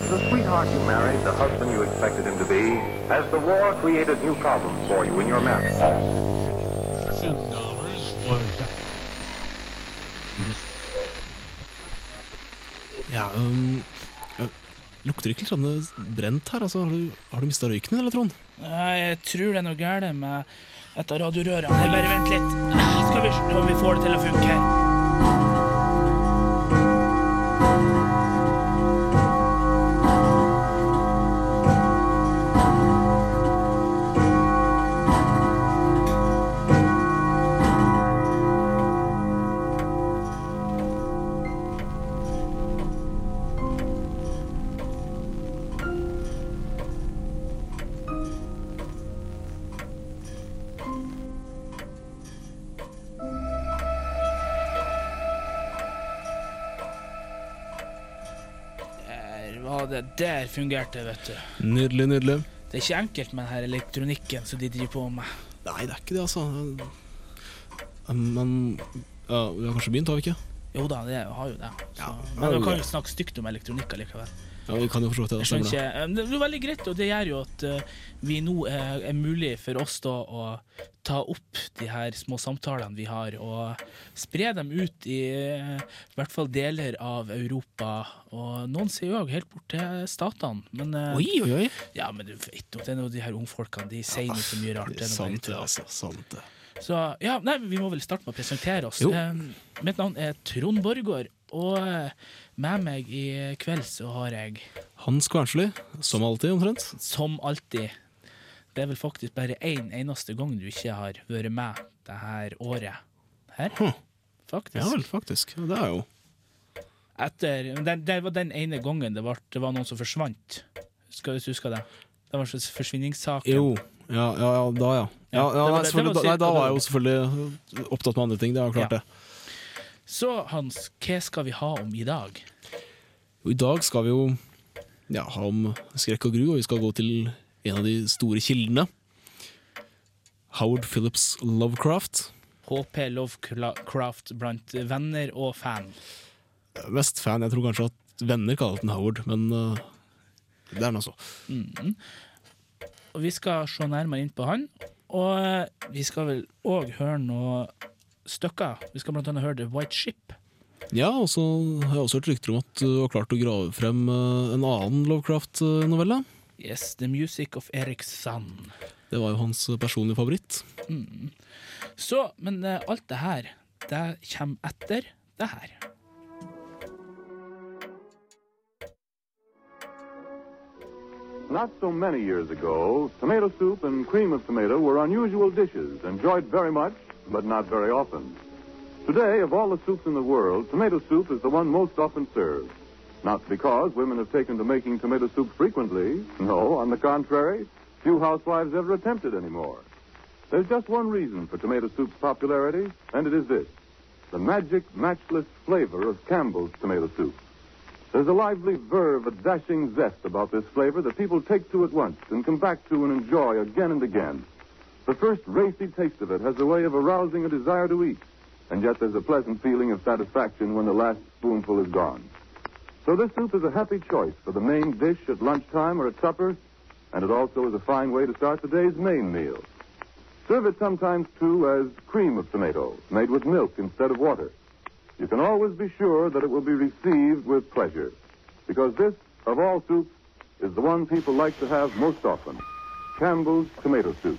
The sweetheart you married, the husband you expected him to be, has the war created new problems for you in your marriage? Ja, um, lukter det ikke litt sånn brent her? Altså, har du, har du mista røyken din, eller, Trond? Jeg tror det er noe galt med et av radiorørene. Bare vent litt. Skal vi se om vi får det til å funke her. Fungerte vet du. Nydelig, nydelig. Det er ikke enkelt med denne elektronikken som de driver på med. Nei, det er ikke det, altså. Men ja, vi har kanskje begynt, har vi ikke? Jo da, det har jo det. Så. Men vi kan jo snakke stygt om elektronikk allikevel. Ja, Vi kan jo forstå det. Jeg skjønner stemmer ikke, det. eh, er veldig greit, og det gjør jo at eh, vi nå er, er mulig for oss da å ta opp de her små samtalene vi har, og spre dem ut i eh, i hvert fall deler av Europa. Og noen ser jo òg helt bort til statene. Men, eh, Oi, oi, oi! ja, men du vet jo, det er nå de her ungfolkene de sier ja, så mye rart. Det er Sant det, altså. Sant det. Så ja, nei, vi må vel starte med å presentere oss. Jo. Eh, mitt navn er Trond Borgård, og eh, med meg i kveld så har jeg Hans Kvernsli, som alltid, omtrent. som alltid Det er vel faktisk bare én eneste gang du ikke har vært med det her året. Her, faktisk. Ja vel, faktisk. Det er jo Etter, det, det var den ene gangen det var, det var noen som forsvant. Skal du huske det? Det var en forsvinningssak. Jo. Ja, ja, ja da, ja. ja, Ja, det nei, det- det nei, da var jeg jo selvfølgelig opptatt med andre ting. Det er jo klart, det. Så Hans, hva skal vi ha om i dag? I dag skal vi jo ja, ha om skrekk og gru, og vi skal gå til en av de store kildene. Howard Phillips Lovecraft. HP Lovecraft blant venner og fan. Mest fan. Jeg tror kanskje at venner kaller den Howard, men uh, det er han altså. Mm. Og vi skal se nærmere inn på han. Og eh, vi skal vel òg høre noe stykker. Vi skal blant annet høre The White Ship. Ja, og så har jeg også hørt rykter om at du har klart å grave frem uh, en annen Lovecraft-novelle. Yes, The Music of Eric Sand. Det var jo hans personlige favoritt. Så, men eh, alt det her, det kommer etter det her. Not so many years ago, tomato soup and cream of tomato were unusual dishes, enjoyed very much, but not very often. Today, of all the soups in the world, tomato soup is the one most often served. Not because women have taken to making tomato soup frequently. No, on the contrary, few housewives ever attempt it anymore. There's just one reason for tomato soup's popularity, and it is this the magic, matchless flavor of Campbell's tomato soup. There's a lively verve, a dashing zest about this flavor that people take to at once and come back to and enjoy again and again. The first racy taste of it has a way of arousing a desire to eat, and yet there's a pleasant feeling of satisfaction when the last spoonful is gone. So this soup is a happy choice for the main dish at lunchtime or at supper, and it also is a fine way to start the day's main meal. Serve it sometimes, too, as cream of tomato, made with milk instead of water. You can always be sure that it will be received with pleasure, because this, of all soups, is the one people like to have most often Campbell's tomato soup.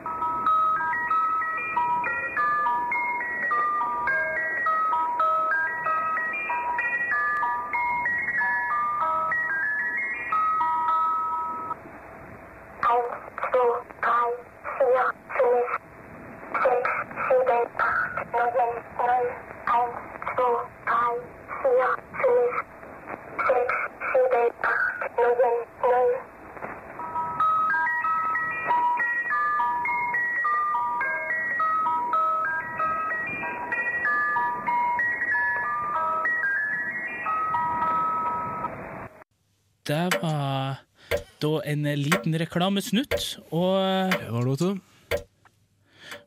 liten reklamesnutt, og, Det var det, vet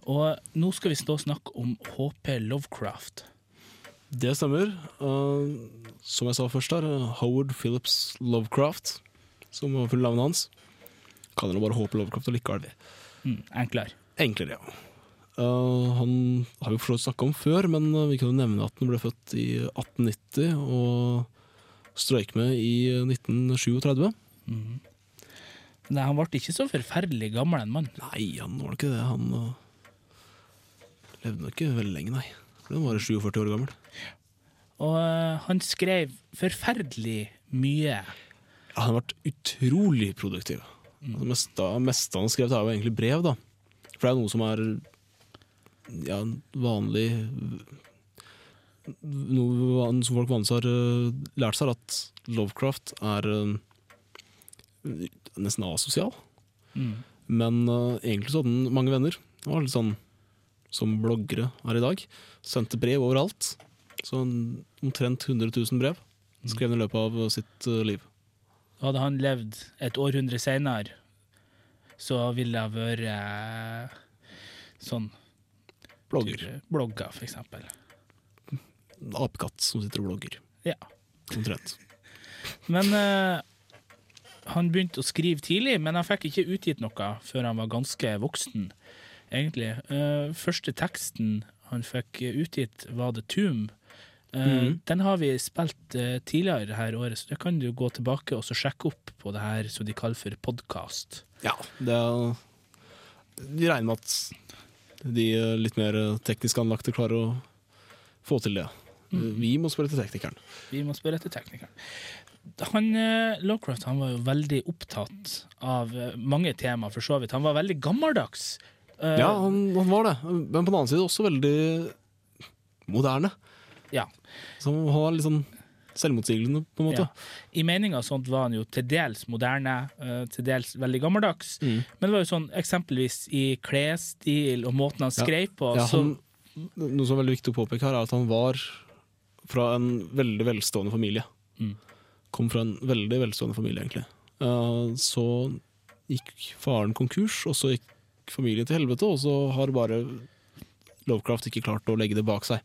og nå skal vi stå og snakke om HP Lovecraft. Det stemmer. Uh, som jeg sa først her, Howard Phillips Lovecraft, som var full navnet hans. Kaller han bare HP Lovecraft allikevel. Mm, enklere. Enklere, ja. Uh, han har vi forstått snakka om før, men eh, vi kan jo nevne at han ble født i 1890 og strøyk med i 1937. Mhm. Nei, han ble ikke så forferdelig gammel, en mann. Nei, han var ikke det. Han uh, levde nok ikke veldig lenge, nei. Han var bare 47 år gammel. Og uh, han skrev forferdelig mye. Ja, han ble utrolig produktiv. Det meste, meste han skrev, er jo egentlig brev, da. For det er noe som er ja, vanlig Noe som folk vanligvis har eh, lært seg, at Lovecraft er eh, nesten asosial. Mm. Men uh, egentlig så hadde han mange venner. Han var litt sånn som bloggere er i dag. Sendte brev overalt. Så omtrent 100 000 brev skrev han i løpet av sitt uh, liv. Hadde han levd et århundre senere, så ville jeg vært eh, sånn Blogger. type blogger, for eksempel. Apekatt som sitter og blogger. Ja. Omtrent. Men eh, han begynte å skrive tidlig, men han fikk ikke utgitt noe før han var ganske voksen, egentlig. Eh, første teksten han fikk utgitt, var The Tomb. Mhm. Den har vi spilt eh, tidligere her året, så det kan du gå tilbake og så sjekke opp på det her som de kaller for podkast. Ja, det er De regner med at de litt mer teknisk anlagte klarer å få til det. Vi må spørre til teknikeren. Vi må spørre etter teknikeren. Han, eh, Lovecraft han var jo veldig opptatt av eh, mange tema, for så vidt. Han var veldig gammeldags. Eh, Ja, han, han var det. Men på den annen side også veldig moderne. ja. Så han var litt sånn selvmotsigende, på en måte. Ja. I meninga sånt var han jo til dels moderne, til dels veldig gammeldags. Mm. Men det var jo sånn eksempelvis i klesstil og måten han Ja. skrev på. Ja, han, noe som er veldig viktig å påpeke her, er at han var fra en veldig velstående familie. Mm. Kom fra en veldig velstående familie, egentlig. Eh, så gikk faren konkurs, og så gikk familien til helvete, og så har bare Lovecraft ikke klart å legge det bak seg.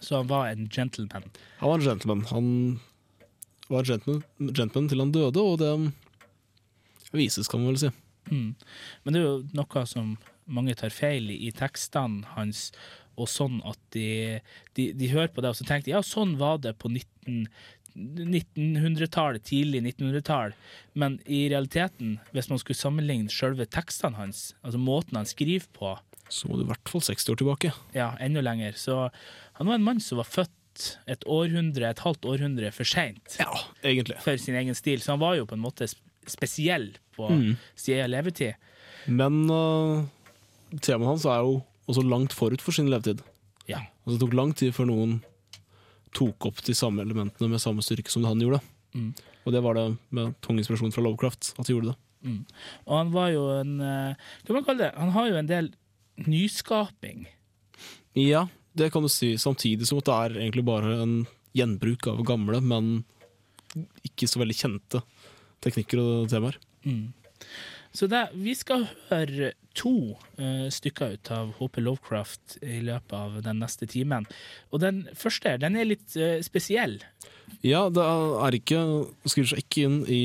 så han var en gentleman. Han var en gentleman. Han var en gentleman, gentleman til han døde, og det vises, kan man vel si. Mm. Men det er jo noe som mange tar feil i, i tekstene hans, og sånn at de, de, de hører på det og så tenker de, ja, sånn var det på 19 1900-tallet, tidlig 1900-tall, men i realiteten, hvis man skulle sammenligne selve tekstene hans, altså måten han skriver på, Så må du i hvert fall 60 år tilbake. ja, enda lenger, så han var en mann som var født et århundre, et halvt århundre for sent Ja, egentlig. for sin egen stil, så han var jo på en måte spesiell på Mm. sida av levetid. Men uh, temaet hans er jo også langt forut for sin levetid. Ja. Altså, det tok lang tid før noen tok opp de samme elementene med samme styrke som han gjorde. Mm. Og det var det med tung inspirasjon fra Lovecraft at de gjorde det. Mm. Og han var jo en eh, Hva man kalle det? Han har jo en del nyskaping. Ja, det kan du si, samtidig som at det er egentlig bare en gjenbruk av gamle, men ikke så veldig kjente teknikker og temaer. Mm. Så det, vi skal høre to uh, stykker ut av HP Lovecraft i løpet av den neste timen. Og den første den er litt uh, spesiell. Ja, det er ikke skriver seg ikke inn i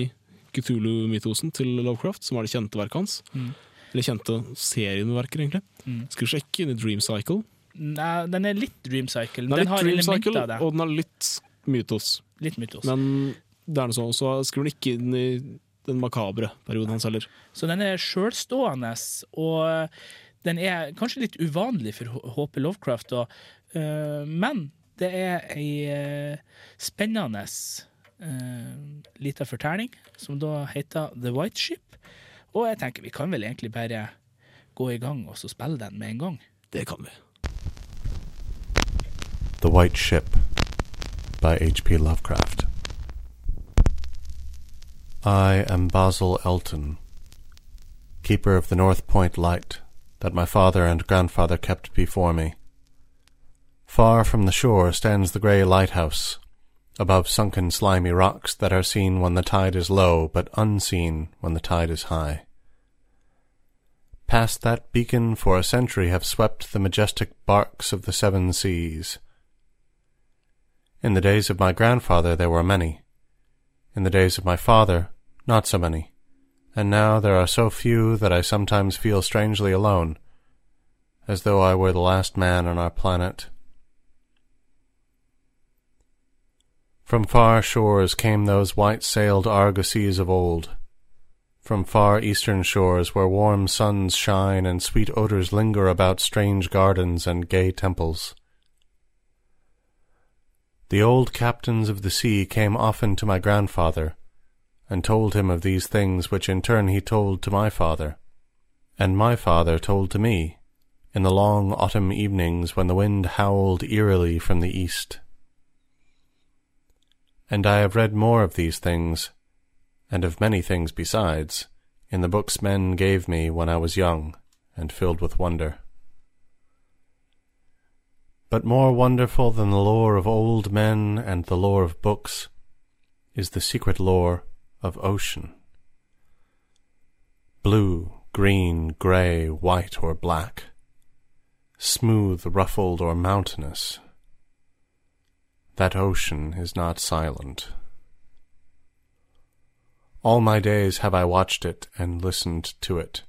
Cthulhu-mytosen til Lovecraft, som er det kjente verket hans. Mm. Eller kjente serien verker, egentlig. Mm. Skriver seg ikke inn i Dream Cycle. Nei, den er litt Dream Cycle. Den Den, litt har Dream Cycle, av det. og den er litt mytos. Litt mytos. Men det er noe sånn, så skriver den ikke inn i den makabre perioden hans heller. Så den er sjølstående, og den er kanskje litt uvanlig for HP Lovecraft, og, øh, men det er ei øh, spennende uh, lita fortelling, som da heter The White Ship. Og jeg tenker vi kan vel egentlig bare gå i gang og så spille den med en gang. Det kan vi. The White Ship by H.P. Lovecraft. I am Basil Elton, keeper of the North Point light that my father and grandfather kept before me. Far from the shore stands the grey lighthouse, above sunken slimy rocks that are seen when the tide is low, but unseen when the tide is high. Past that beacon for a century have swept the majestic barks of the seven seas. In the days of my grandfather there were many. In the days of my father, not so many. And now there are so few that I sometimes feel strangely alone, as though I were the last man on our planet. From far shores came those white-sailed argosies of old, from far eastern shores where warm suns shine and sweet odors linger about strange gardens and gay temples. The old captains of the sea came often to my grandfather, and told him of these things which in turn he told to my father, and my father told to me, in the long autumn evenings when the wind howled eerily from the east. And I have read more of these things and of many things besides, in the books men gave me when I was young and filled with wonder. But more wonderful than the lore of old men and the lore of books is the secret lore of ocean. Blue, green, grey, white, or black, smooth, ruffled, or mountainous, that ocean is not silent. All my days have I watched it and listened to it,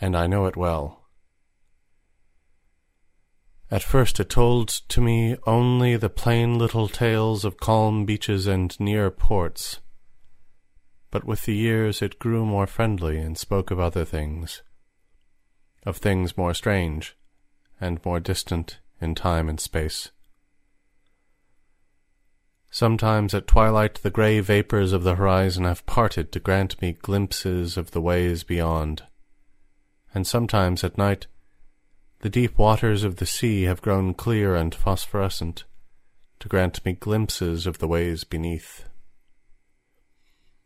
and I know it well. At first it told to me only the plain little tales of calm beaches and near ports, but with the years it grew more friendly and spoke of other things, of things more strange and more distant in time and space. Sometimes at twilight the grey vapours of the horizon have parted to grant me glimpses of the ways beyond, and sometimes at night the deep waters of the sea have grown clear and phosphorescent to grant me glimpses of the ways beneath.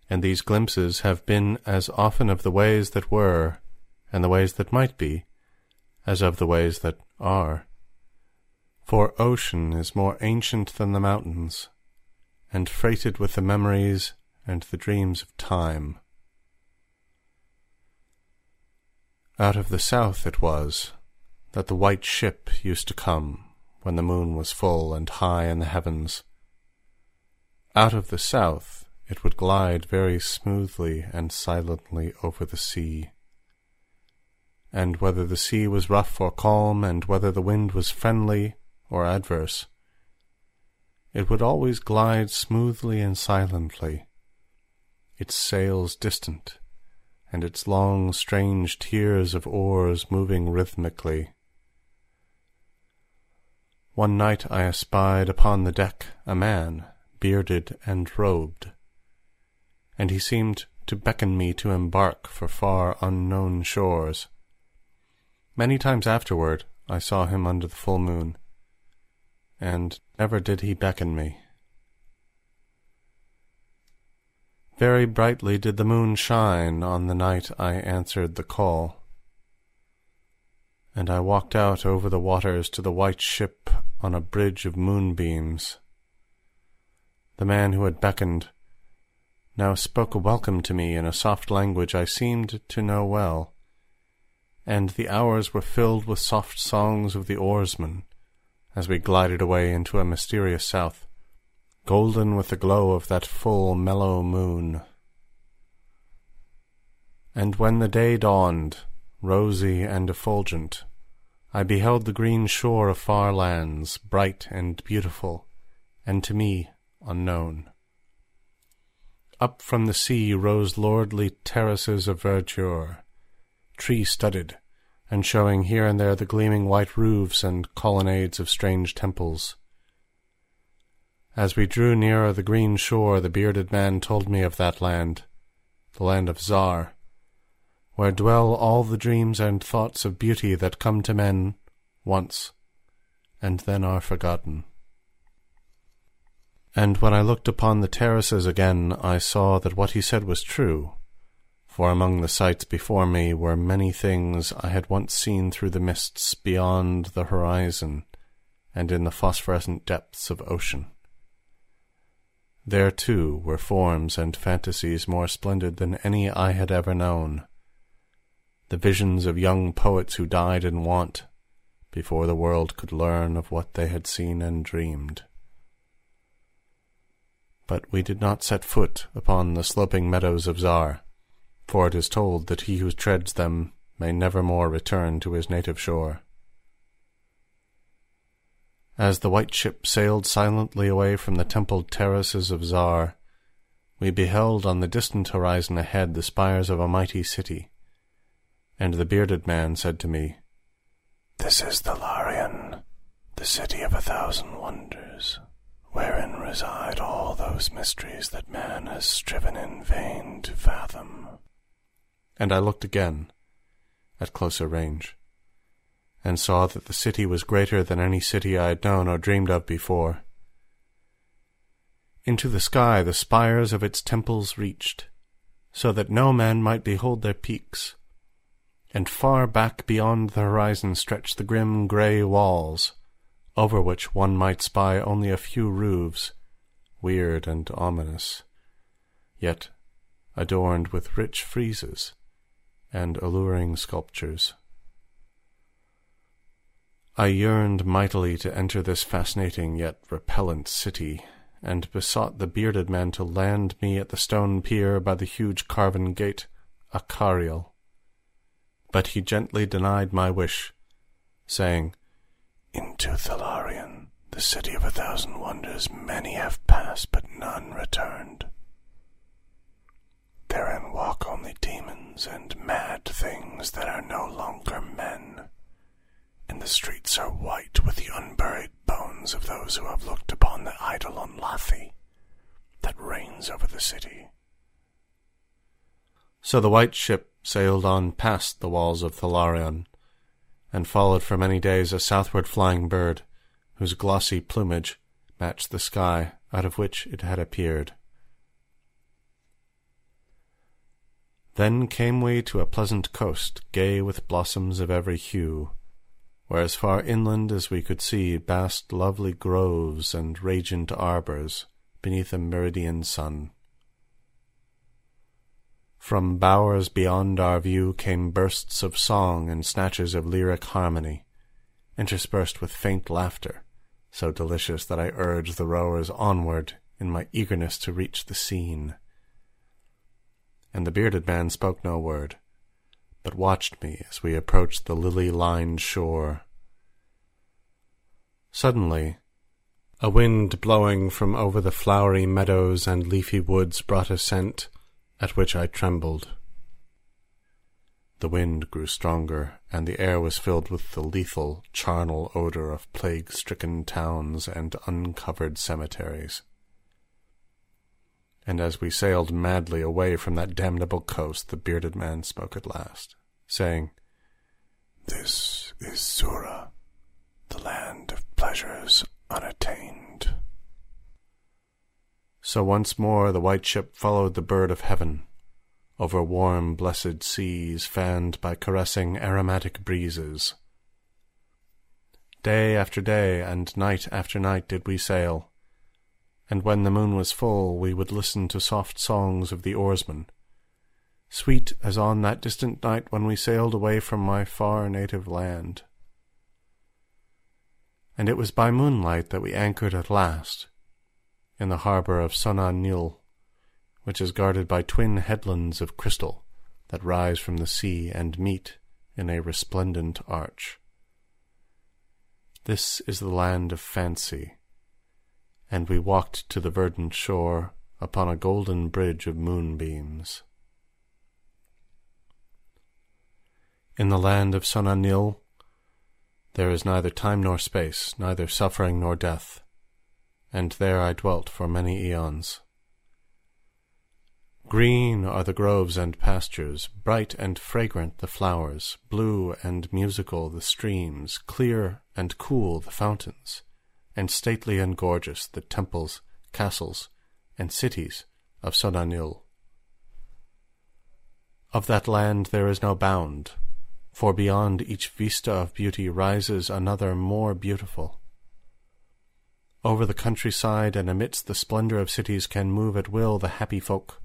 And these glimpses have been as often of the ways that were and the ways that might be as of the ways that are. For ocean is more ancient than the mountains and freighted with the memories and the dreams of time. Out of the south it was that the white ship used to come when the moon was full and high in the heavens. Out of the south it would glide very smoothly and silently over the sea. And whether the sea was rough or calm, and whether the wind was friendly or adverse, it would always glide smoothly and silently, its sails distant, and its long strange tiers of oars moving rhythmically. One night I espied upon the deck a man, bearded and robed, and he seemed to beckon me to embark for far unknown shores. Many times afterward I saw him under the full moon, and never did he beckon me. Very brightly did the moon shine on the night I answered the call, and I walked out over the waters to the white ship on a bridge of moonbeams. The man who had beckoned now spoke a welcome to me in a soft language I seemed to know well, and the hours were filled with soft songs of the oarsmen as we glided away into a mysterious south, golden with the glow of that full, mellow moon. And when the day dawned, rosy and effulgent, I beheld the green shore of far lands, bright and beautiful, and to me unknown. Up from the sea rose lordly terraces of verdure, tree-studded, and showing here and there the gleaming white roofs and colonnades of strange temples. As we drew nearer the green shore, the bearded man told me of that land, the land of Zar, where dwell all the dreams and thoughts of beauty that come to men once, and then are forgotten. And when I looked upon the terraces again, I saw that what he said was true, for among the sights before me were many things I had once seen through the mists beyond the horizon and in the phosphorescent depths of ocean. There, too, were forms and fantasies more splendid than any I had ever known, the visions of young poets who died in want before the world could learn of what they had seen and dreamed. But we did not set foot upon the sloping meadows of Zar, for it is told that he who treads them may never more return to his native shore. As the white ship sailed silently away from the templed terraces of Zar, we beheld on the distant horizon ahead the spires of a mighty city, and the bearded man said to me, This is the Larian, the city of a thousand wonders, wherein reside all those mysteries that man has striven in vain to fathom. And I looked again, at closer range, and saw that the city was greater than any city I had known or dreamed of before. Into the sky the spires of its temples reached, so that no man might behold their peaks, and far back beyond the horizon stretched the grim grey walls, over which one might spy only a few roofs, weird and ominous, yet adorned with rich friezes and alluring sculptures. I yearned mightily to enter this fascinating yet repellent city, and besought the bearded man to land me at the stone pier by the huge carven gate, Akariel. But he gently denied my wish, saying, Into Thalarion, the city of a thousand wonders, many have passed, but none returned. Therein walk only demons and mad things that are no longer men and the streets are white with the unburied bones of those who have looked upon the eidolon Lathi that reigns over the city. So the white ship sailed on past the walls of Thalarion, and followed for many days a southward flying bird, whose glossy plumage matched the sky out of which it had appeared. Then came we to a pleasant coast, gay with blossoms of every hue, where as far inland as we could see basked lovely groves and radiant arbours beneath a meridian sun. From bowers beyond our view came bursts of song and snatches of lyric harmony, interspersed with faint laughter, so delicious that I urged the rowers onward in my eagerness to reach the scene. And the bearded man spoke no word but watched me as we approached the lily-lined shore. Suddenly, a wind blowing from over the flowery meadows and leafy woods brought a scent at which I trembled. The wind grew stronger, and the air was filled with the lethal, charnel odor of plague-stricken towns and uncovered cemeteries. And as we sailed madly away from that damnable coast, the bearded man spoke at last saying, This is Xura, the land of pleasures unattained. So once more the white ship followed the bird of heaven, over warm, blessed seas fanned by caressing aromatic breezes. Day after day and night after night did we sail, and when the moon was full we would listen to soft songs of the oarsmen, sweet as on that distant night when we sailed away from my far native land. And it was by moonlight that we anchored at last, in the harbour of Sona Nyl, which is guarded by twin headlands of crystal that rise from the sea and meet in a resplendent arch. This is the land of fancy, and we walked to the verdant shore upon a golden bridge of moonbeams. In the land of Sona Nyl there is neither time nor space, neither suffering nor death, and there I dwelt for many aeons. Green are the groves and pastures, bright and fragrant the flowers, blue and musical the streams, clear and cool the fountains, and stately and gorgeous the temples, castles, and cities of Sona Nyl. Of that land there is no bound, for beyond each vista of beauty rises another more beautiful. Over the countryside and amidst the splendor of cities can move at will the happy folk,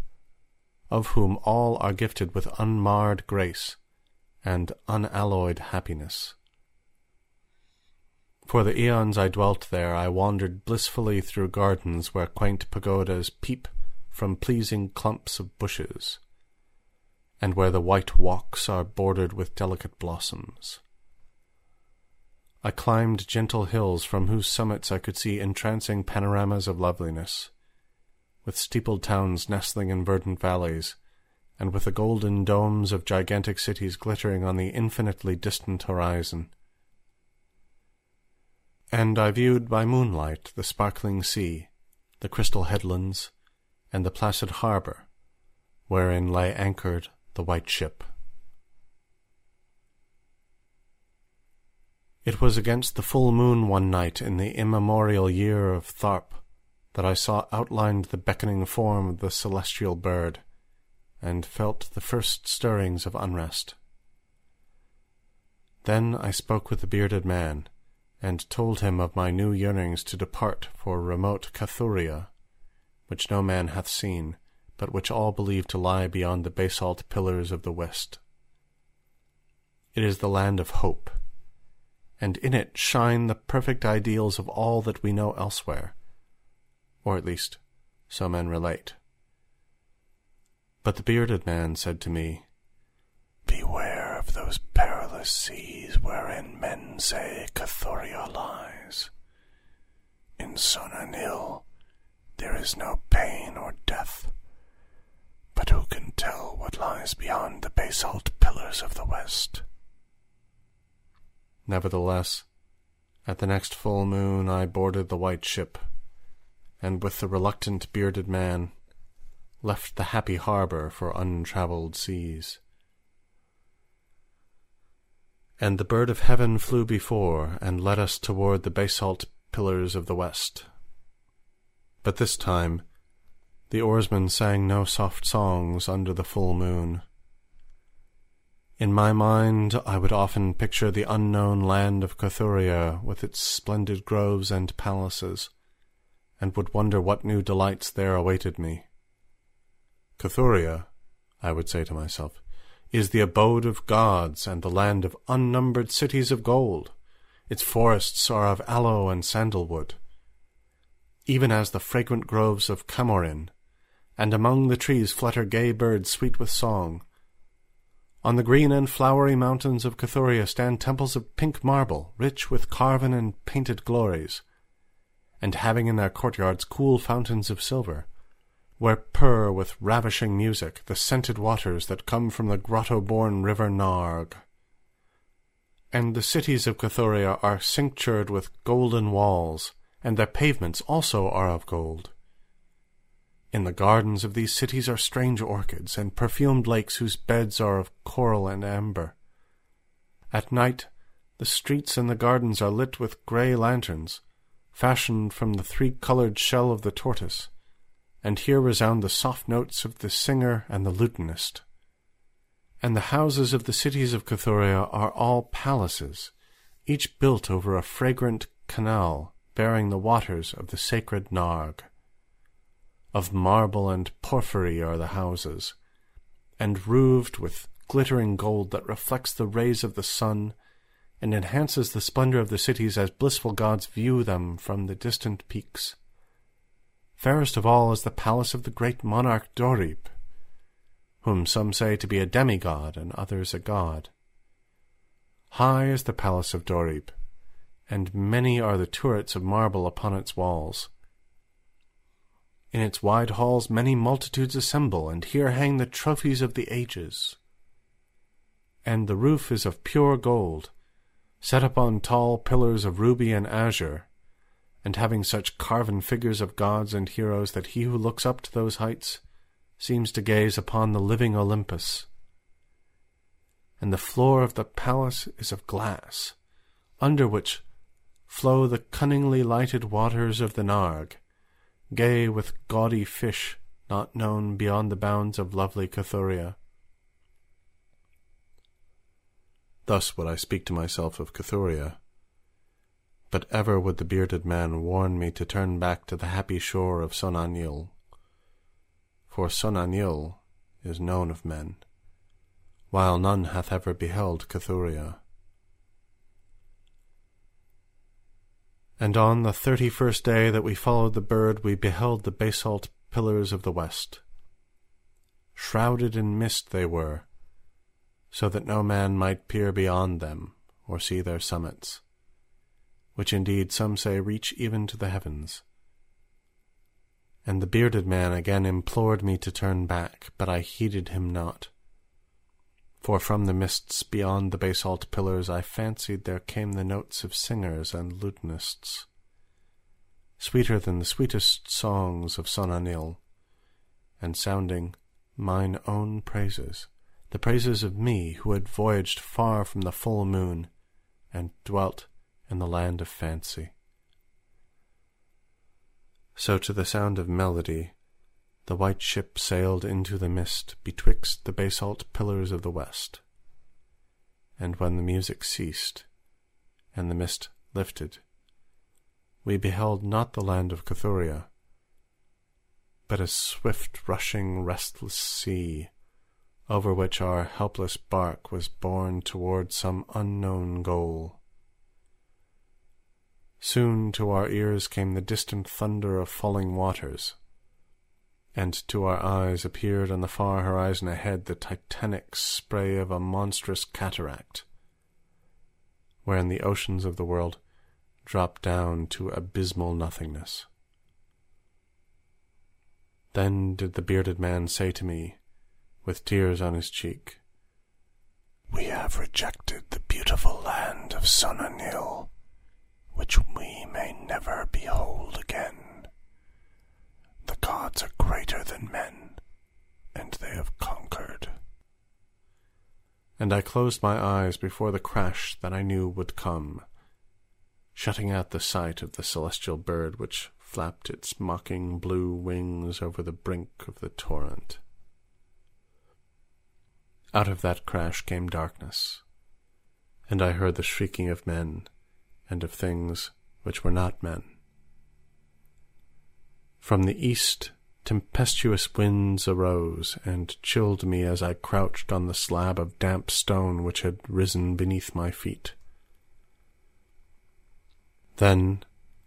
of whom all are gifted with unmarred grace and unalloyed happiness. For the eons I dwelt there, I wandered blissfully through gardens where quaint pagodas peep from pleasing clumps of bushes, and where the white walks are bordered with delicate blossoms. I climbed gentle hills from whose summits I could see entrancing panoramas of loveliness, with steepled towns nestling in verdant valleys, and with the golden domes of gigantic cities glittering on the infinitely distant horizon. And I viewed by moonlight the sparkling sea, the crystal headlands, and the placid harbour, wherein lay anchored the white ship. It was against the full moon one night in the immemorial year of Tharp that I saw outlined the beckoning form of the celestial bird, and felt the first stirrings of unrest. Then I spoke with the bearded man, and told him of my new yearnings to depart for remote Cathuria, which no man hath seen, but which all believe to lie beyond the basalt pillars of the west. It is the land of hope, and in it shine the perfect ideals of all that we know elsewhere, or at least so men relate. But the bearded man said to me, Beware of those perilous seas wherein men say Cathuria lies. In Sona Nyl there is no pain or death, but who can tell what lies beyond the basalt pillars of the west? Nevertheless, at the next full moon I boarded the white ship, and with the reluctant bearded man left the happy harbour for untravelled seas. And the bird of heaven flew before, and led us toward the basalt pillars of the west. But this time the oarsmen sang no soft songs under the full moon. In my mind I would often picture the unknown land of Cathuria with its splendid groves and palaces, and would wonder what new delights there awaited me. Cathuria, I would say to myself, is the abode of gods and the land of unnumbered cities of gold. Its forests are of aloe and sandalwood, even as the fragrant groves of Camorin, and among the trees flutter gay birds sweet with song. On the green and flowery mountains of Cathuria stand temples of pink marble, rich with carven and painted glories, and having in their courtyards cool fountains of silver, where purr with ravishing music the scented waters that come from the grotto-born river Narg. And the cities of Cathuria are cinctured with golden walls, and their pavements also are of gold. In the gardens of these cities are strange orchids, and perfumed lakes whose beds are of coral and amber. At night the streets and the gardens are lit with grey lanterns, fashioned from the three-coloured shell of the tortoise, and here resound the soft notes of the singer and the lutenist. And the houses of the cities of Cathuria are all palaces, each built over a fragrant canal bearing the waters of the sacred Narg. Of marble and porphyry are the houses, and roofed with glittering gold that reflects the rays of the sun and enhances the splendor of the cities as blissful gods view them from the distant peaks. Fairest of all is the palace of the great monarch Dorib, whom some say to be a demigod and others a god. High is the palace of Dorib, and many are the turrets of marble upon its walls. In its wide halls many multitudes assemble, and here hang the trophies of the ages. And the roof is of pure gold, set upon tall pillars of ruby and azure, and having such carven figures of gods and heroes that he who looks up to those heights seems to gaze upon the living Olympus. And the floor of the palace is of glass, under which flow the cunningly lighted waters of the Narg, gay with gaudy fish not known beyond the bounds of lovely Cathuria. Thus would I speak to myself of Cathuria, but ever would the bearded man warn me to turn back to the happy shore of Sona Nyl, for Sona Nyl is known of men, while none hath ever beheld Cathuria. And on the thirty first day that we followed the bird, we beheld the basalt pillars of the west. Shrouded in mist they were, so that no man might peer beyond them or see their summits, which indeed some say reach even to the heavens. And the bearded man again implored me to turn back, but I heeded him not. For from the mists beyond the basalt pillars I fancied there came the notes of singers and lutenists, sweeter than the sweetest songs of Sona Nyl, and sounding mine own praises, the praises of me who had voyaged far from the full moon and dwelt in the land of fancy. So to the sound of melody the white ship sailed into the mist betwixt the basalt pillars of the west. And when the music ceased, and the mist lifted, we beheld not the land of Cathuria, but a swift rushing restless sea, over which our helpless bark was borne toward some unknown goal. Soon to our ears came the distant thunder of falling waters, and to our eyes appeared on the far horizon ahead the titanic spray of a monstrous cataract, wherein the oceans of the world drop down to abysmal nothingness. Then did the bearded man say to me, with tears on his cheek, We have rejected the beautiful land of Sona Nyl, which we may never behold again. The gods are greater than men, and they have conquered. And I closed my eyes before the crash that I knew would come, shutting out the sight of the celestial bird which flapped its mocking blue wings over the brink of the torrent. Out of that crash came darkness, and I heard the shrieking of men and of things which were not men. From the east tempestuous winds arose and chilled me as I crouched on the slab of damp stone which had risen beneath my feet. Then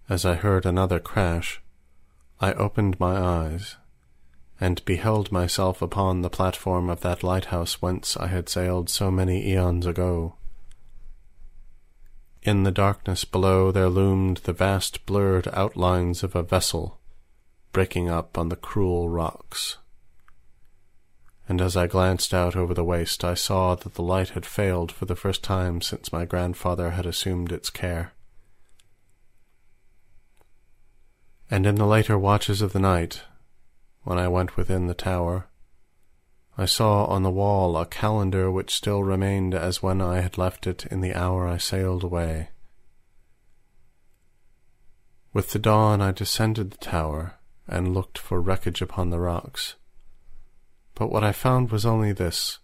as I heard another crash, I opened my eyes, and beheld myself upon the platform of that lighthouse whence I had sailed so many eons ago. In the darkness below there loomed the vast blurred outlines of a vessel breaking up on the cruel rocks. And as I glanced out over the waste, I saw that the light had failed for the first time since my grandfather had assumed its care. And in the later watches of the night, when I went within the tower, I saw on the wall a calendar which still remained as when I had left it in the hour I sailed away. With the dawn I descended the tower and looked for wreckage upon the rocks. But what I found was only this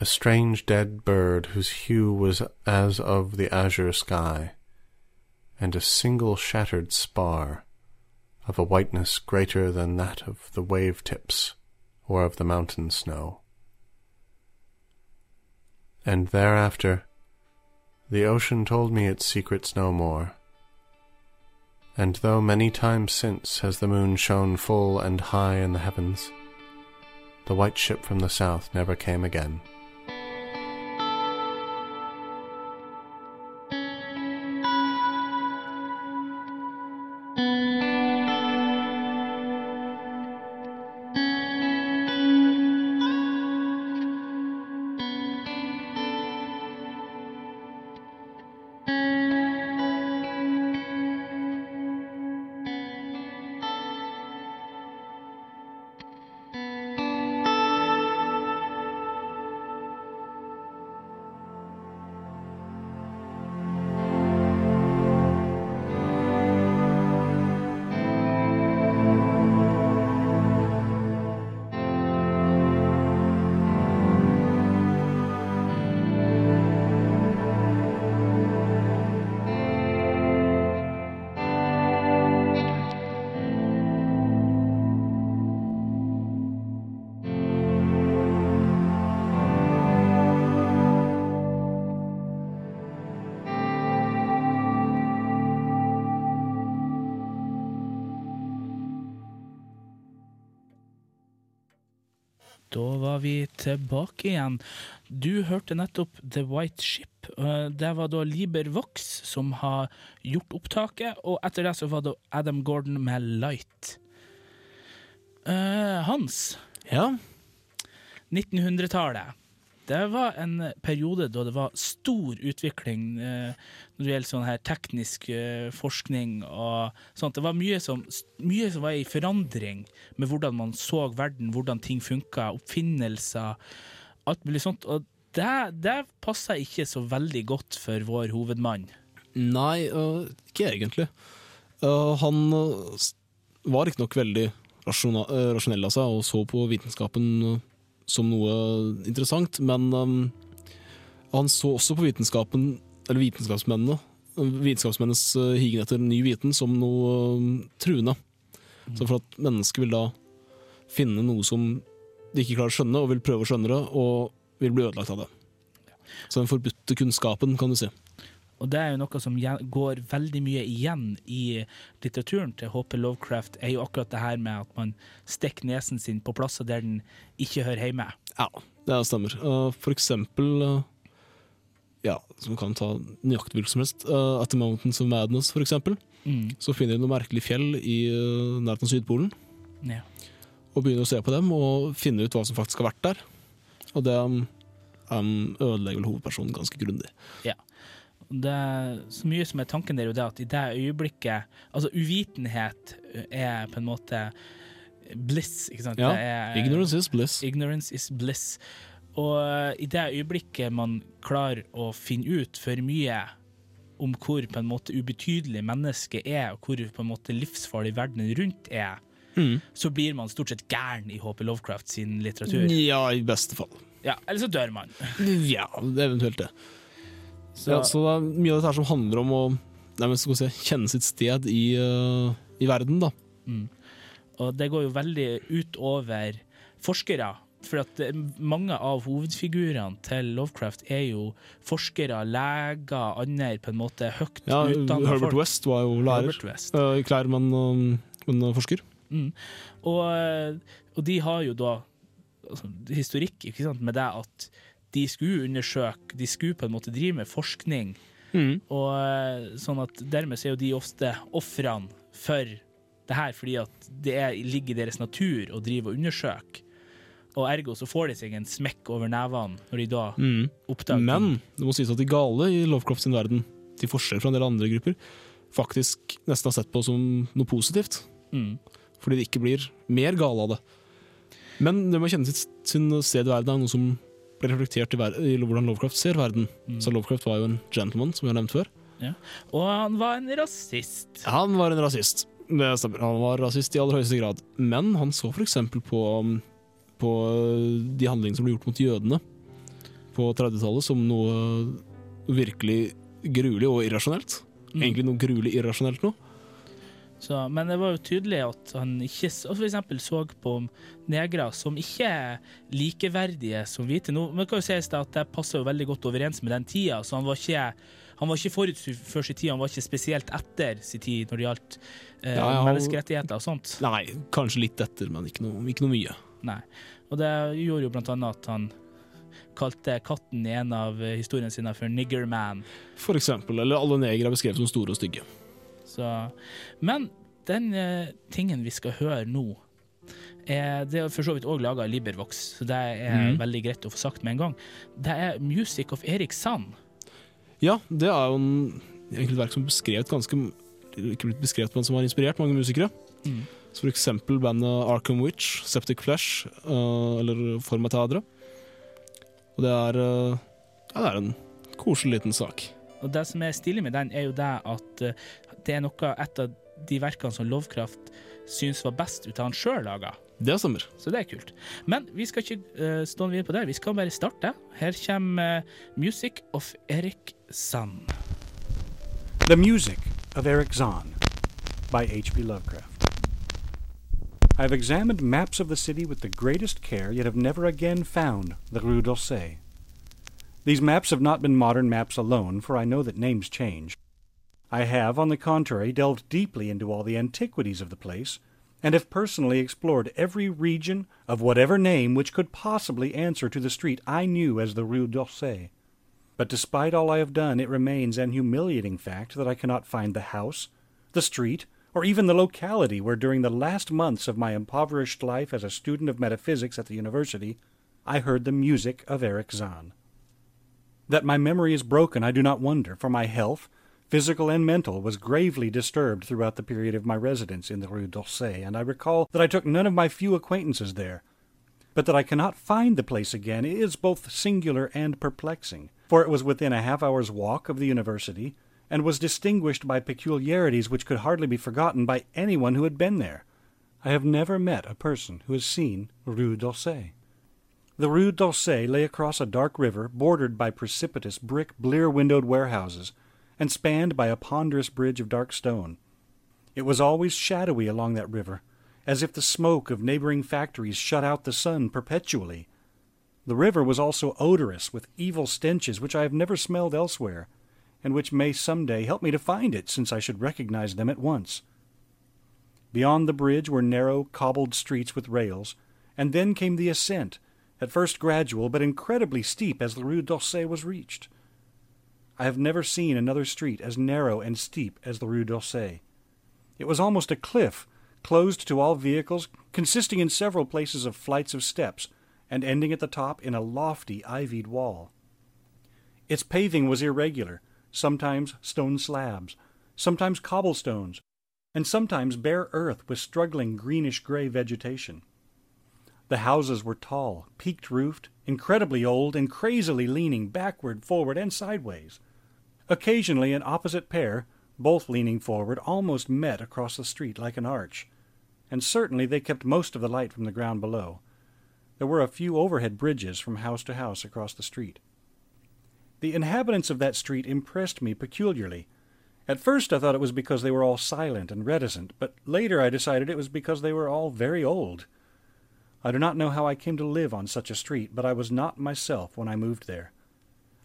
a strange dead bird whose hue was as of the azure sky and a single shattered spar of a whiteness greater than that of the wave tips or of the mountain snow. And thereafter the ocean told me its secrets no more. And though many times since has the moon shone full and high in the heavens, the white ship from the south never came again. Var vi tilbake igjen. Du hørte nettopp The White Ship. Eh, Det var da Liber Vox som har gjort opptaket, og etter det så var det Adam Gordon med Light. Eh, Hans, Ja, 1900-tallet. Det var en periode da det var stor utvikling eh, når det gjelder sånn her teknisk eh, forskning og sånt. Det var mye som, mye som var i forandring med hvordan man så verden, hvordan ting funka, oppfinnelser, alt mulig sånt. Og det, det passa ikke så veldig godt for vår hovedmann. Nei, uh, ikke egentlig. Uh, han uh, var riktignok veldig øh, rasjonell av seg og så på vitenskapen som noe interessant, men um, han så også på vitenskapen, eller vitenskapsmennene, vitenskapsmennenes øh, higen etter ny viten som noe øh, truende. Så for at mennesker vil da finne noe som de ikke klarer å skjønne, og vil prøve å skjønne det, og vil bli ødelagt av det. Så den forbudte kunnskapen, kan du si. Og det er jo noe som går veldig mye igjen i litteraturen til HP Lovecraft, er jo akkurat det her med at man stikker nesen sin på plasser der den ikke hører hjemme. Ja, det stemmer. For eksempel uh, Ja, som kan ta nøyaktig hvilken som helst. Uh, At the Mountains of Madness, for eksempel. Mm. Så finner de noen merkelige fjell i uh, nærheten av Sydpolen, Ja. og begynner å se på dem og finne ut hva som faktisk har vært der. Og det um, um, ødelegger vel hovedpersonen ganske grundig. Det er så mye som er tanken der, er jo det at i det øyeblikket Altså, uvitenhet er på en måte bliss, ikke sant? Ja, Det er- Ignorance is bliss. Ignorance is bliss. Og i det øyeblikket man klarer å finne ut for mye om hvor på en måte ubetydelig mennesket er, og hvor på en måte livsfarlig verden rundt er, Mm. så blir man stort sett gæren i HP Lovecraft sin litteratur. Ja, i beste fall. Ja, eller så dør man. Ja, eventuelt det. Så, Ja, så det er mye av dette som handler om å nei, si, kjenne sitt sted i, uh, i verden, da. mm. Og det går jo veldig utover forskere. For at mange av hovedfigurene til Lovecraft er jo forskere, leger, andre på en måte høyt Ja, utdanna Herbert. West var jo lærer. Uh, I klær, men, forsker. Mm. Og, og de har jo da altså, historikk med det at de skulle undersøke, de skulle på en måte drive med forskning, og eh, sånn at dermed så er jo de ofte ofrene for det her, fordi at det er, ligger i deres natur å drive og undersøke. Og ergo så får de seg en smekk over nevene når de da Mm. oppdager Men det må sies at de gale i Lovecraft sin verden, til forskjell fra en del andre grupper, faktisk nesten har sett på som noe positivt. Mm. Fordi de ikke blir mer gale av det. Men det med å kjenne sitt, sin sted i verden er noe som ble reflektert i, i hvordan Lovecraft ser verden. Mm. Så Lovecraft var jo en gentleman, som vi har nevnt før. Og han var en rasist. Han var en rasist. Det stemmer. Han var rasist i aller høyeste grad. Men han så for eksempel på, um, på uh, de handlingene som ble gjort mot jødene på 30-tallet som noe virkelig gruelig og irrasjonelt. Mm. Egentlig noe gruelig irrasjonelt nå. Så, men det var jo tydelig at han ikke s- for så på negre som ikke er likeverdige som hvite. Nå men kan jo sies det at det passer jo veldig godt overens med den tida, så han var ikke han var ikke forut for sin tid, han var ikke spesielt etter sin tid når det gjaldt eh, Ja, menneskerettigheter og sånt. Nei, kanskje litt etter, men ikke noe, ikke noe mye. Nei. Og det gjorde jo blant annet at han kalte katten i en av eh, historiene sine for Niggerman. For eksempel. Eller alle negere er beskrevet som store og stygge. Så, men den eh, tingen vi skal høre nå, er, det er for så vidt òg laga av Libervox, så det er mm. veldig greit å få sagt med en gang. Det er Music of Erik Sand. Ja, det er jo en, egentlig et verk som beskrevet ganske Ikke blitt beskrevet, men som har inspirert mange musikere. Mm. Så for eksempel bandet Arkham Witch, Septic Flesh uh, eller Formatadre. Og det er, uh, ja, det er en koselig liten sak. Og det som er stilig med den, er jo det at eh, det er noe et av de verkene som Lovecraft syns var best ut av han sjøl laga. Det stemmer. Så det er kult. Men vi skal ikke uh, stå videre på det, vi skal bare starte. Her kommer uh, Music of Erik Sand. The Music of Eric Zahn by H.P. Lovecraft. I have examined maps of the city with the greatest care, yet have never again found the Rue d'Orsay. These maps have not been modern maps alone, for I know that names change. I have, on the contrary, delved deeply into all the antiquities of the place, and have personally explored every region of whatever name which could possibly answer to the street I knew as the Rue d'Auseil. But despite all I have done, it remains an humiliating fact that I cannot find the house, the street, or even the locality where during the last months of my impoverished life as a student of metaphysics at the university, I heard the music of Erich Zann. That my memory is broken I do not wonder, for my health, physical and mental, was gravely disturbed throughout the period of my residence in the Rue d'Auseil, and I recall that I took none of my few acquaintances there. But that I cannot find the place again is both singular and perplexing, for it was within a half hour's walk of the university, and was distinguished by peculiarities which could hardly be forgotten by anyone who had been there. I have never met a person who has seen Rue d'Auseil. The Rue d'Auseil lay across a dark river bordered by precipitous brick, blear-windowed warehouses, and spanned by a ponderous bridge of dark stone. It was always shadowy along that river, as if the smoke of neighboring factories shut out the sun perpetually. The river was also odorous with evil stenches which I have never smelled elsewhere, and which may some day help me to find it, since I should recognize them at once. Beyond the bridge were narrow, cobbled streets with rails, and then came the ascent, at first gradual but incredibly steep as the Rue d'Auseil was reached. I have never seen another street as narrow and steep as the Rue d'Auseil. It was almost a cliff, closed to all vehicles, consisting in several places of flights of steps, and ending at the top in a lofty ivied wall. Its paving was irregular, sometimes stone slabs, sometimes cobblestones, and sometimes bare earth with struggling greenish-gray vegetation. The houses were tall, peaked roofed, incredibly old, and crazily leaning backward, forward, and sideways. Occasionally an opposite pair, both leaning forward, almost met across the street like an arch, and certainly they kept most of the light from the ground below. There were a few overhead bridges from house to house across the street. The inhabitants of that street impressed me peculiarly. At first I thought it was because they were all silent and reticent, but later I decided it was because they were all very old. I do not know how I came to live on such a street, but I was not myself when I moved there.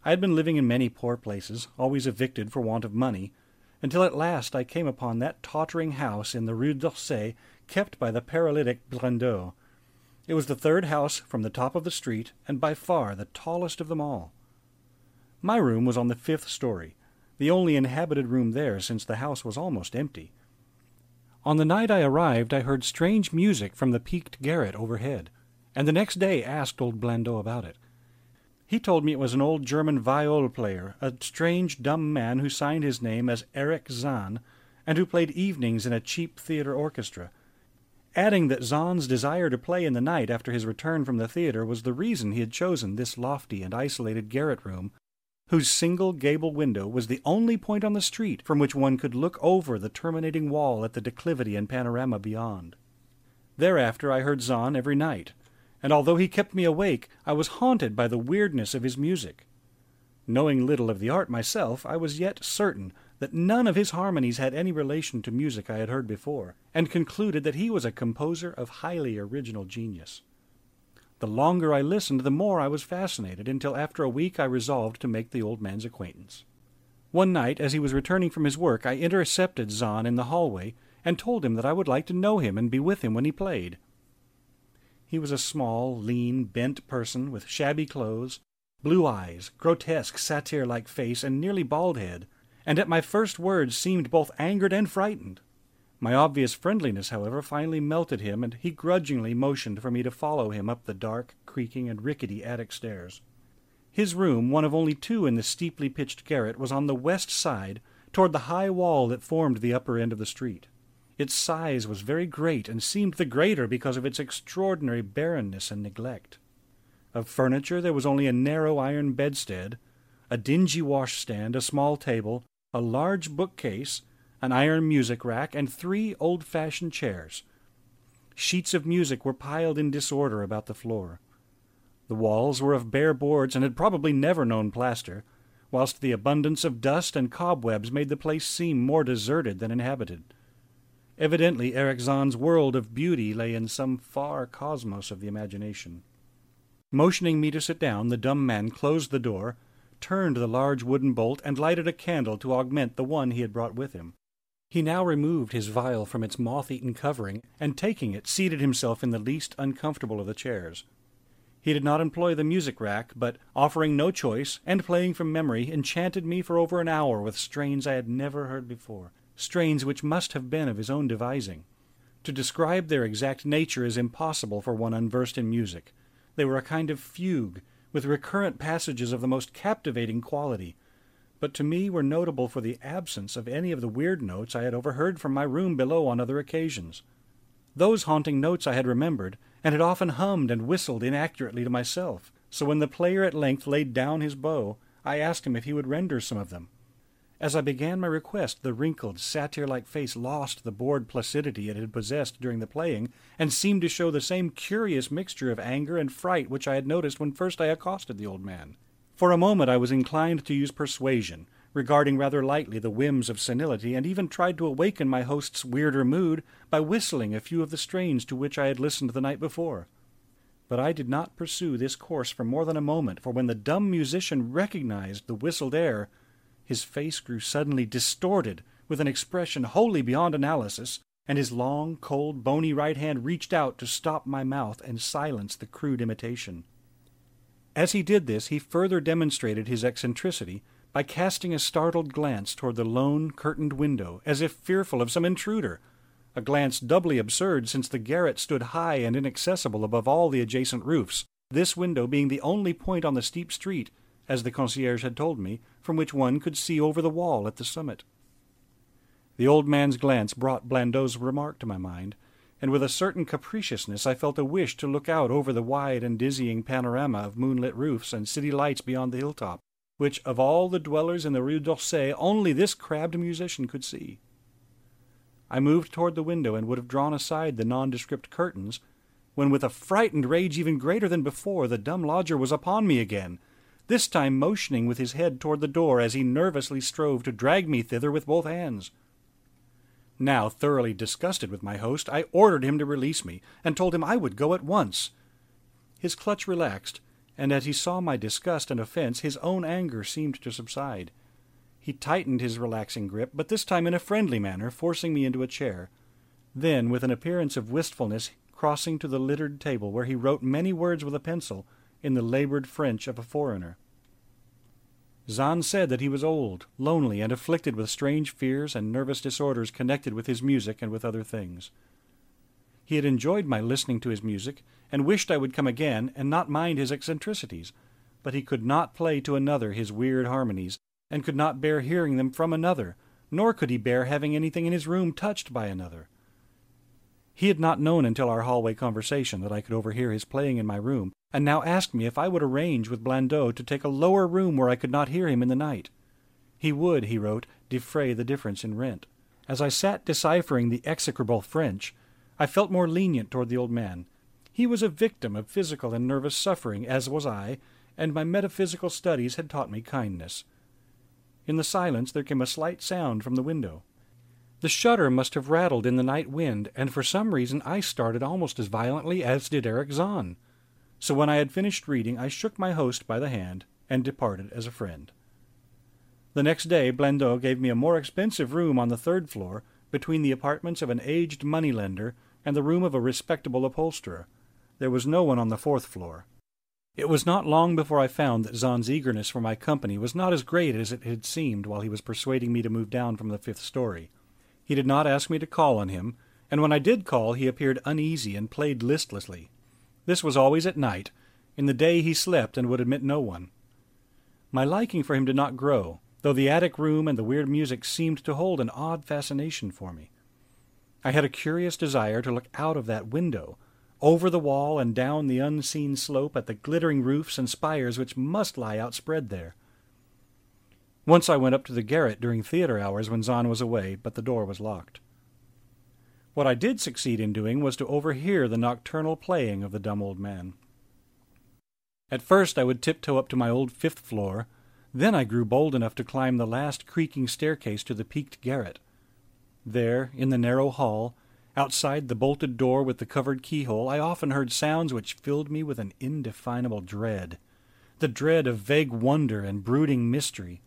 I had been living in many poor places, always evicted for want of money, until at last I came upon that tottering house in the Rue d'Auseil kept by the paralytic Blandot. It was the third house from the top of the street, and by far the tallest of them all. My room was on the fifth story, the only inhabited room there since the house was almost empty. On the night I arrived, I heard strange music from the peaked garret overhead, and the next day asked old Blandot about it. He told me it was an old German viol player, a strange dumb man who signed his name as Erich Zann, and who played evenings in a cheap theatre orchestra, adding that Zann's desire to play in the night after his return from the theatre was the reason he had chosen this lofty and isolated garret room whose single gable window was the only point on the street from which one could look over the terminating wall at the declivity and panorama beyond. Thereafter I heard Zann every night, and although he kept me awake, I was haunted by the weirdness of his music. Knowing little of the art myself, I was yet certain that none of his harmonies had any relation to music I had heard before, and concluded that he was a composer of highly original genius. The longer I listened, the more I was fascinated, until after a week I resolved to make the old man's acquaintance. One night, as he was returning from his work, I intercepted Zann in the hallway and told him that I would like to know him and be with him when he played. He was a small, lean, bent person with shabby clothes, blue eyes, grotesque, satyr-like face, and nearly bald head, and at my first words seemed both angered and frightened. My obvious friendliness, however, finally melted him, and he grudgingly motioned for me to follow him up the dark, creaking, and rickety attic stairs. His room, one of only two in the steeply pitched garret, was on the west side, toward the high wall that formed the upper end of the street. Its size was very great, and seemed the greater because of its extraordinary barrenness and neglect. Of furniture there was only a narrow iron bedstead, a dingy washstand, a small table, a large bookcase, an iron music rack, and three old-fashioned chairs. Sheets of music were piled in disorder about the floor. The walls were of bare boards and had probably never known plaster, whilst the abundance of dust and cobwebs made the place seem more deserted than inhabited. Evidently Erich Zann's world of beauty lay in some far cosmos of the imagination. Motioning me to sit down, the dumb man closed the door, turned the large wooden bolt, and lighted a candle to augment the one he had brought with him. He now removed his viol from its moth eaten covering, and taking it, seated himself in the least uncomfortable of the chairs. He did not employ the music rack, but, offering no choice, and playing from memory, enchanted me for over an hour with strains I had never heard before, strains which must have been of his own devising. To describe their exact nature is impossible for one unversed in music. They were a kind of fugue, with recurrent passages of the most captivating quality, but to me were notable for the absence of any of the weird notes I had overheard from my room below on other occasions. Those haunting notes I had remembered, and had often hummed and whistled inaccurately to myself, so when the player at length laid down his bow, I asked him if he would render some of them. As I began my request, the wrinkled, satyr-like face lost the bored placidity it had possessed during the playing, and seemed to show the same curious mixture of anger and fright which I had noticed when first I accosted the old man. For a moment I was inclined to use persuasion, regarding rather lightly the whims of senility, and even tried to awaken my host's weirder mood by whistling a few of the strains to which I had listened the night before. But I did not pursue this course for more than a moment, for when the dumb musician recognized the whistled air, his face grew suddenly distorted with an expression wholly beyond analysis, and his long, cold, bony right hand reached out to stop my mouth and silence the crude imitation. As he did this, he further demonstrated his eccentricity by casting a startled glance toward the lone, curtained window, as if fearful of some intruder, a glance doubly absurd since the garret stood high and inaccessible above all the adjacent roofs, this window being the only point on the steep street as the concierge had told me, from which one could see over the wall at the summit. The old man's glance brought Blandot's remark to my mind, and with a certain capriciousness I felt a wish to look out over the wide and dizzying panorama of moonlit roofs and city lights beyond the hilltop, which of all the dwellers in the Rue d'Auseil only this crabbed musician could see. I moved toward the window and would have drawn aside the nondescript curtains, when with a frightened rage even greater than before the dumb lodger was upon me again, this time motioning with his head toward the door as he nervously strove to drag me thither with both hands. Now, thoroughly disgusted with my host, I ordered him to release me, and told him I would go at once. His clutch relaxed, and as he saw my disgust and offense, his own anger seemed to subside. He tightened his relaxing grip, but this time in a friendly manner, forcing me into a chair. Then, with an appearance of wistfulness, crossing to the littered table where he wrote many words with a pencil, in the labored French of a foreigner. Zann said that he was old, lonely, and afflicted with strange fears and nervous disorders connected with his music and with other things. He had enjoyed my listening to his music, and wished I would come again and not mind his eccentricities, but he could not play to another his weird harmonies, and could not bear hearing them from another, nor could he bear having anything in his room touched by another. He had not known until our hallway conversation that I could overhear his playing in my room, and now asked me if I would arrange with Blandot to take a lower room where I could not hear him in the night. He would, he wrote, defray the difference in rent. As I sat deciphering the execrable French, I felt more lenient toward the old man. He was a victim of physical and nervous suffering, as was I, and my metaphysical studies had taught me kindness. In the silence there came a slight sound from the window. The shutter must have rattled in the night wind, and for some reason I started almost as violently as did Erich Zann. So when I had finished reading, I shook my host by the hand and departed as a friend. The next day, Blandot gave me a more expensive room on the third floor, between the apartments of an aged moneylender and the room of a respectable upholsterer. There was no one on the fourth floor. It was not long before I found that Zann's eagerness for my company was not as great as it had seemed while he was persuading me to move down from the fifth story. He did not ask me to call on him, and when I did call he appeared uneasy and played listlessly. This was always at night. In the day he slept and would admit no one. My liking for him did not grow, though the attic room and the weird music seemed to hold an odd fascination for me. I had a curious desire to look out of that window, over the wall and down the unseen slope at the glittering roofs and spires which must lie outspread there. Once I went up to the garret during theater hours when Zann was away, but the door was locked. What I did succeed in doing was to overhear the nocturnal playing of the dumb old man. At first I would tiptoe up to my old fifth floor, then I grew bold enough to climb the last creaking staircase to the peaked garret. There, in the narrow hall, outside the bolted door with the covered keyhole, I often heard sounds which filled me with an indefinable dread, the dread of vague wonder and brooding mystery.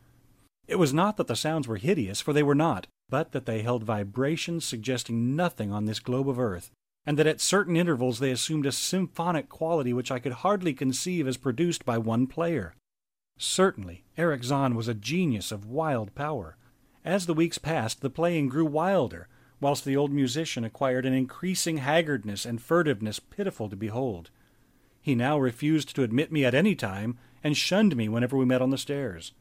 It was not that the sounds were hideous, for they were not, but that they held vibrations suggesting nothing on this globe of earth, and that at certain intervals they assumed a symphonic quality which I could hardly conceive as produced by one player. Certainly, Erich Zann was a genius of wild power. As the weeks passed, the playing grew wilder, whilst the old musician acquired an increasing haggardness and furtiveness pitiful to behold. He now refused to admit me at any time, and shunned me whenever we met on the stairs.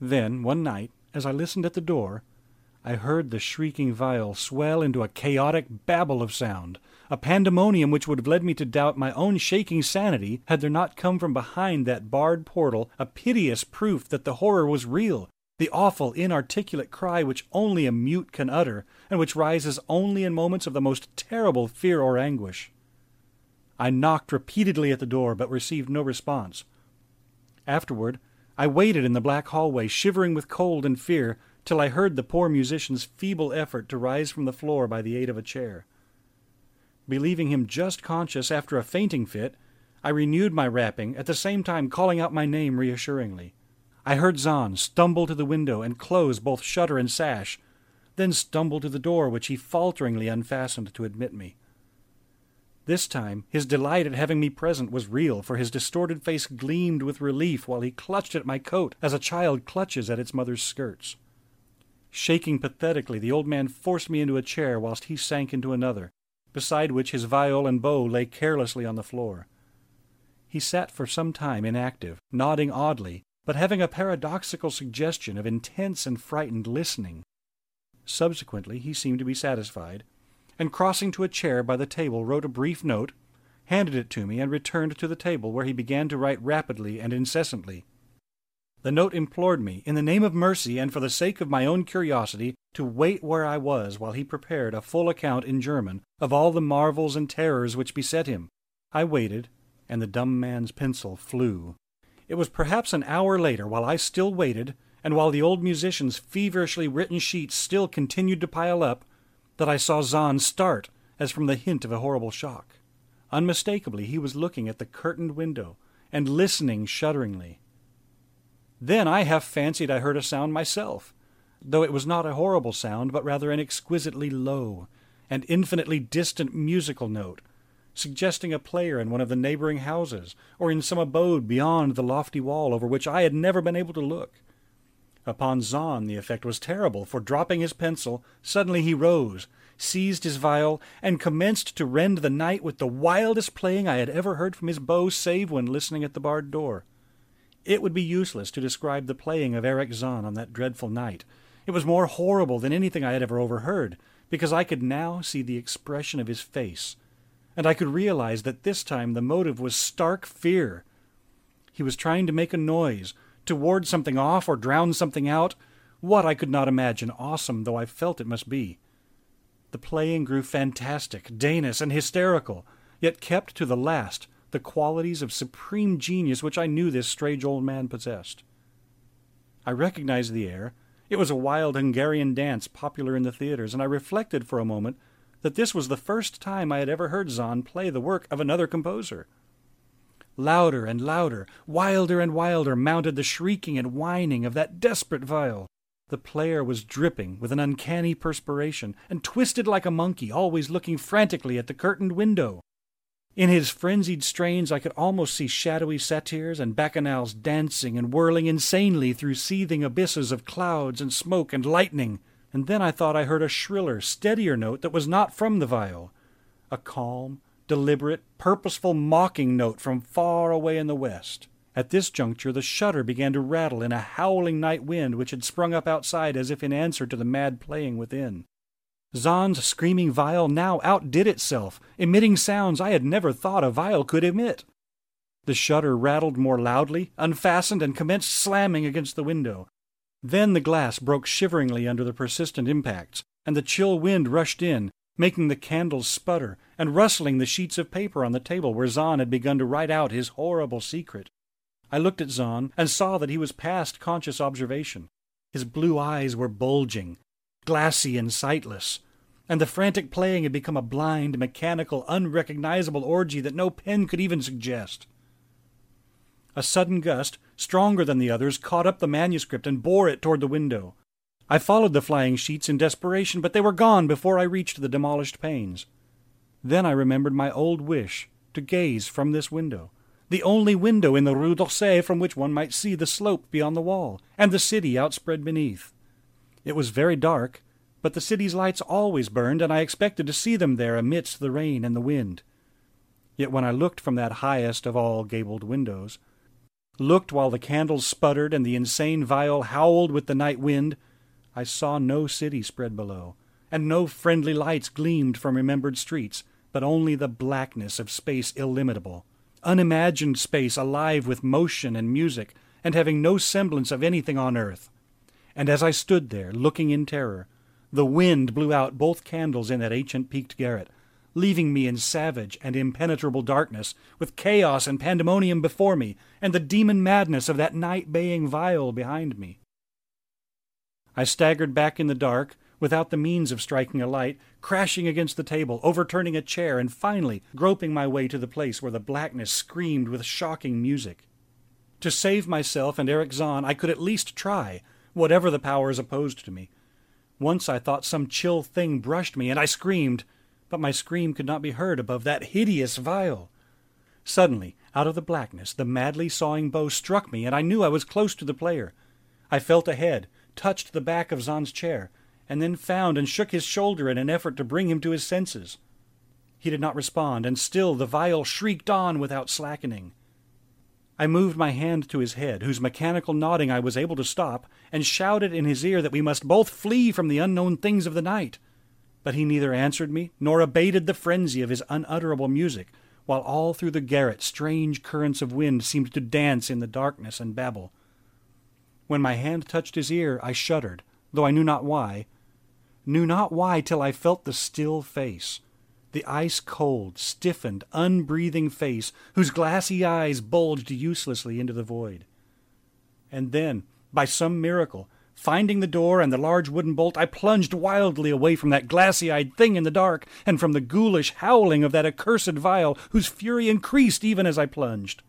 Then, one night, as I listened at the door, I heard the shrieking viol swell into a chaotic babble of sound, a pandemonium which would have led me to doubt my own shaking sanity had there not come from behind that barred portal a piteous proof that the horror was real, the awful, inarticulate cry which only a mute can utter, and which rises only in moments of the most terrible fear or anguish. I knocked repeatedly at the door, but received no response. Afterward, I waited in the black hallway, shivering with cold and fear, till I heard the poor musician's feeble effort to rise from the floor by the aid of a chair. Believing him just conscious after a fainting fit, I renewed my rapping, at the same time calling out my name reassuringly. I heard Zann stumble to the window and close both shutter and sash, then stumble to the door, which he falteringly unfastened to admit me. This time his delight at having me present was real, for his distorted face gleamed with relief while he clutched at my coat as a child clutches at its mother's skirts. Shaking pathetically, the old man forced me into a chair whilst he sank into another, beside which his viol and bow lay carelessly on the floor. He sat for some time inactive, nodding oddly, but having a paradoxical suggestion of intense and frightened listening. Subsequently he seemed to be satisfied, and crossing to a chair by the table wrote a brief note, handed it to me, and returned to the table where he began to write rapidly and incessantly. The note implored me, in the name of mercy and for the sake of my own curiosity, to wait where I was while he prepared a full account in German of all the marvels and terrors which beset him. I waited, and the dumb man's pencil flew. It was perhaps an hour later, while I still waited, and while the old musician's feverishly written sheets still continued to pile up, that I saw Zann start as from the hint of a horrible shock. Unmistakably, he was looking at the curtained window and listening shudderingly. Then I half fancied I heard a sound myself, though it was not a horrible sound, but rather an exquisitely low and infinitely distant musical note, suggesting a player in one of the neighboring houses, or in some abode beyond the lofty wall over which I had never been able to look. Upon Zann the effect was terrible, for dropping his pencil, suddenly he rose, seized his viol, and commenced to rend the night with the wildest playing I had ever heard from his bow save when listening at the barred door. It would be useless to describe the playing of Erich Zann on that dreadful night. It was more horrible than anything I had ever overheard, because I could now see the expression of his face, and I could realize that this time the motive was stark fear. He was trying to make a noise, to ward something off or drown something out, what I could not imagine, awesome though I felt it must be. The playing grew fantastic, Danish, and hysterical, yet kept to the last the qualities of supreme genius which I knew this strange old man possessed. I recognized the air. It was a wild Hungarian dance popular in the theaters, and I reflected for a moment that this was the first time I had ever heard Zann play the work of another composer. Louder and louder, wilder and wilder mounted the shrieking and whining of that desperate viol. The player was dripping with an uncanny perspiration, and twisted like a monkey, always looking frantically at the curtained window. In his frenzied strains, I could almost see shadowy satyrs and bacchanals dancing and whirling insanely through seething abysses of clouds and smoke and lightning. And then I thought I heard a shriller, steadier note that was not from the viol. A calm, deliberate, purposeful mocking note from far away in the west. At this juncture, the shutter began to rattle in a howling night wind which had sprung up outside as if in answer to the mad playing within. Zann's screaming viol now outdid itself, emitting sounds I had never thought a viol could emit. The shutter rattled more loudly, unfastened, and commenced slamming against the window. Then the glass broke shiveringly under the persistent impacts, and the chill wind rushed in, making the candles sputter and rustling the sheets of paper on the table where Zann had begun to write out his horrible secret. I looked at Zann and saw that he was past conscious observation. His blue eyes were bulging, glassy and sightless, and the frantic playing had become a blind, mechanical, unrecognizable orgy that no pen could even suggest. A sudden gust, stronger than the others, caught up the manuscript and bore it toward the window. I followed the flying sheets in desperation, but they were gone before I reached the demolished panes. Then I remembered my old wish to gaze from this window, the only window in the Rue d'Auseil from which one might see the slope beyond the wall, and the city outspread beneath. It was very dark, but the city's lights always burned, and I expected to see them there amidst the rain and the wind. Yet when I looked from that highest of all gabled windows, looked while the candles sputtered and the insane viol howled with the night wind, I saw no city spread below, and no friendly lights gleamed from remembered streets, but only the blackness of space illimitable, unimagined space alive with motion and music, and having no semblance of anything on earth. And as I stood there, looking in terror, the wind blew out both candles in that ancient peaked garret, leaving me in savage and impenetrable darkness, with chaos and pandemonium before me, and the demon madness of that night baying viol behind me. I staggered back in the dark, without the means of striking a light, crashing against the table, overturning a chair, and finally groping my way to the place where the blackness screamed with shocking music. To save myself and Erich Zann, I could at least try, whatever the powers opposed to me. Once I thought some chill thing brushed me, and I screamed, but my scream could not be heard above that hideous viol. Suddenly, out of the blackness, the madly sawing bow struck me, and I knew I was close to the player. I felt ahead, touched the back of Zann's chair, and then found and shook his shoulder in an effort to bring him to his senses. He did not respond, and still the viol shrieked on without slackening. I moved my hand to his head, whose mechanical nodding I was able to stop, and shouted in his ear that we must both flee from the unknown things of the night. But he neither answered me nor abated the frenzy of his unutterable music, while all through the garret strange currents of wind seemed to dance in the darkness and babble. When my hand touched his ear, I shuddered, though I knew not why, knew not why till I felt the still face, the ice cold, stiffened, unbreathing face whose glassy eyes bulged uselessly into the void. And then, by some miracle, finding the door and the large wooden bolt, I plunged wildly away from that glassy eyed thing in the dark, and from the ghoulish howling of that accursed viol whose fury increased even as I plunged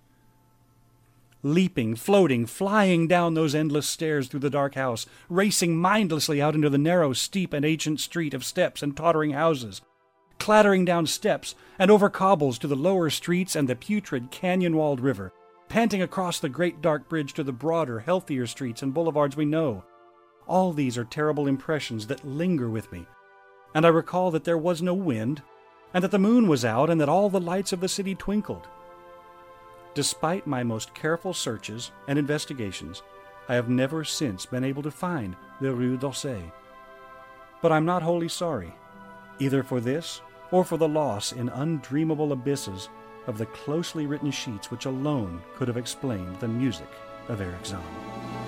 leaping, floating, flying down those endless stairs through the dark house, racing mindlessly out into the narrow, steep, and ancient street of steps and tottering houses, clattering down steps and over cobbles to the lower streets and the putrid, canyon walled river, panting across the great dark bridge to the broader, healthier streets and boulevards we know. All these are terrible impressions that linger with me, and I recall that there was no wind, and that the moon was out, and that all the lights of the city twinkled. Despite my most careful searches and investigations, I have never since been able to find the Rue d'Auseil. But I'm not wholly sorry, either for this or for the loss in undreamable abysses of the closely written sheets which alone could have explained the music of Erich Zann.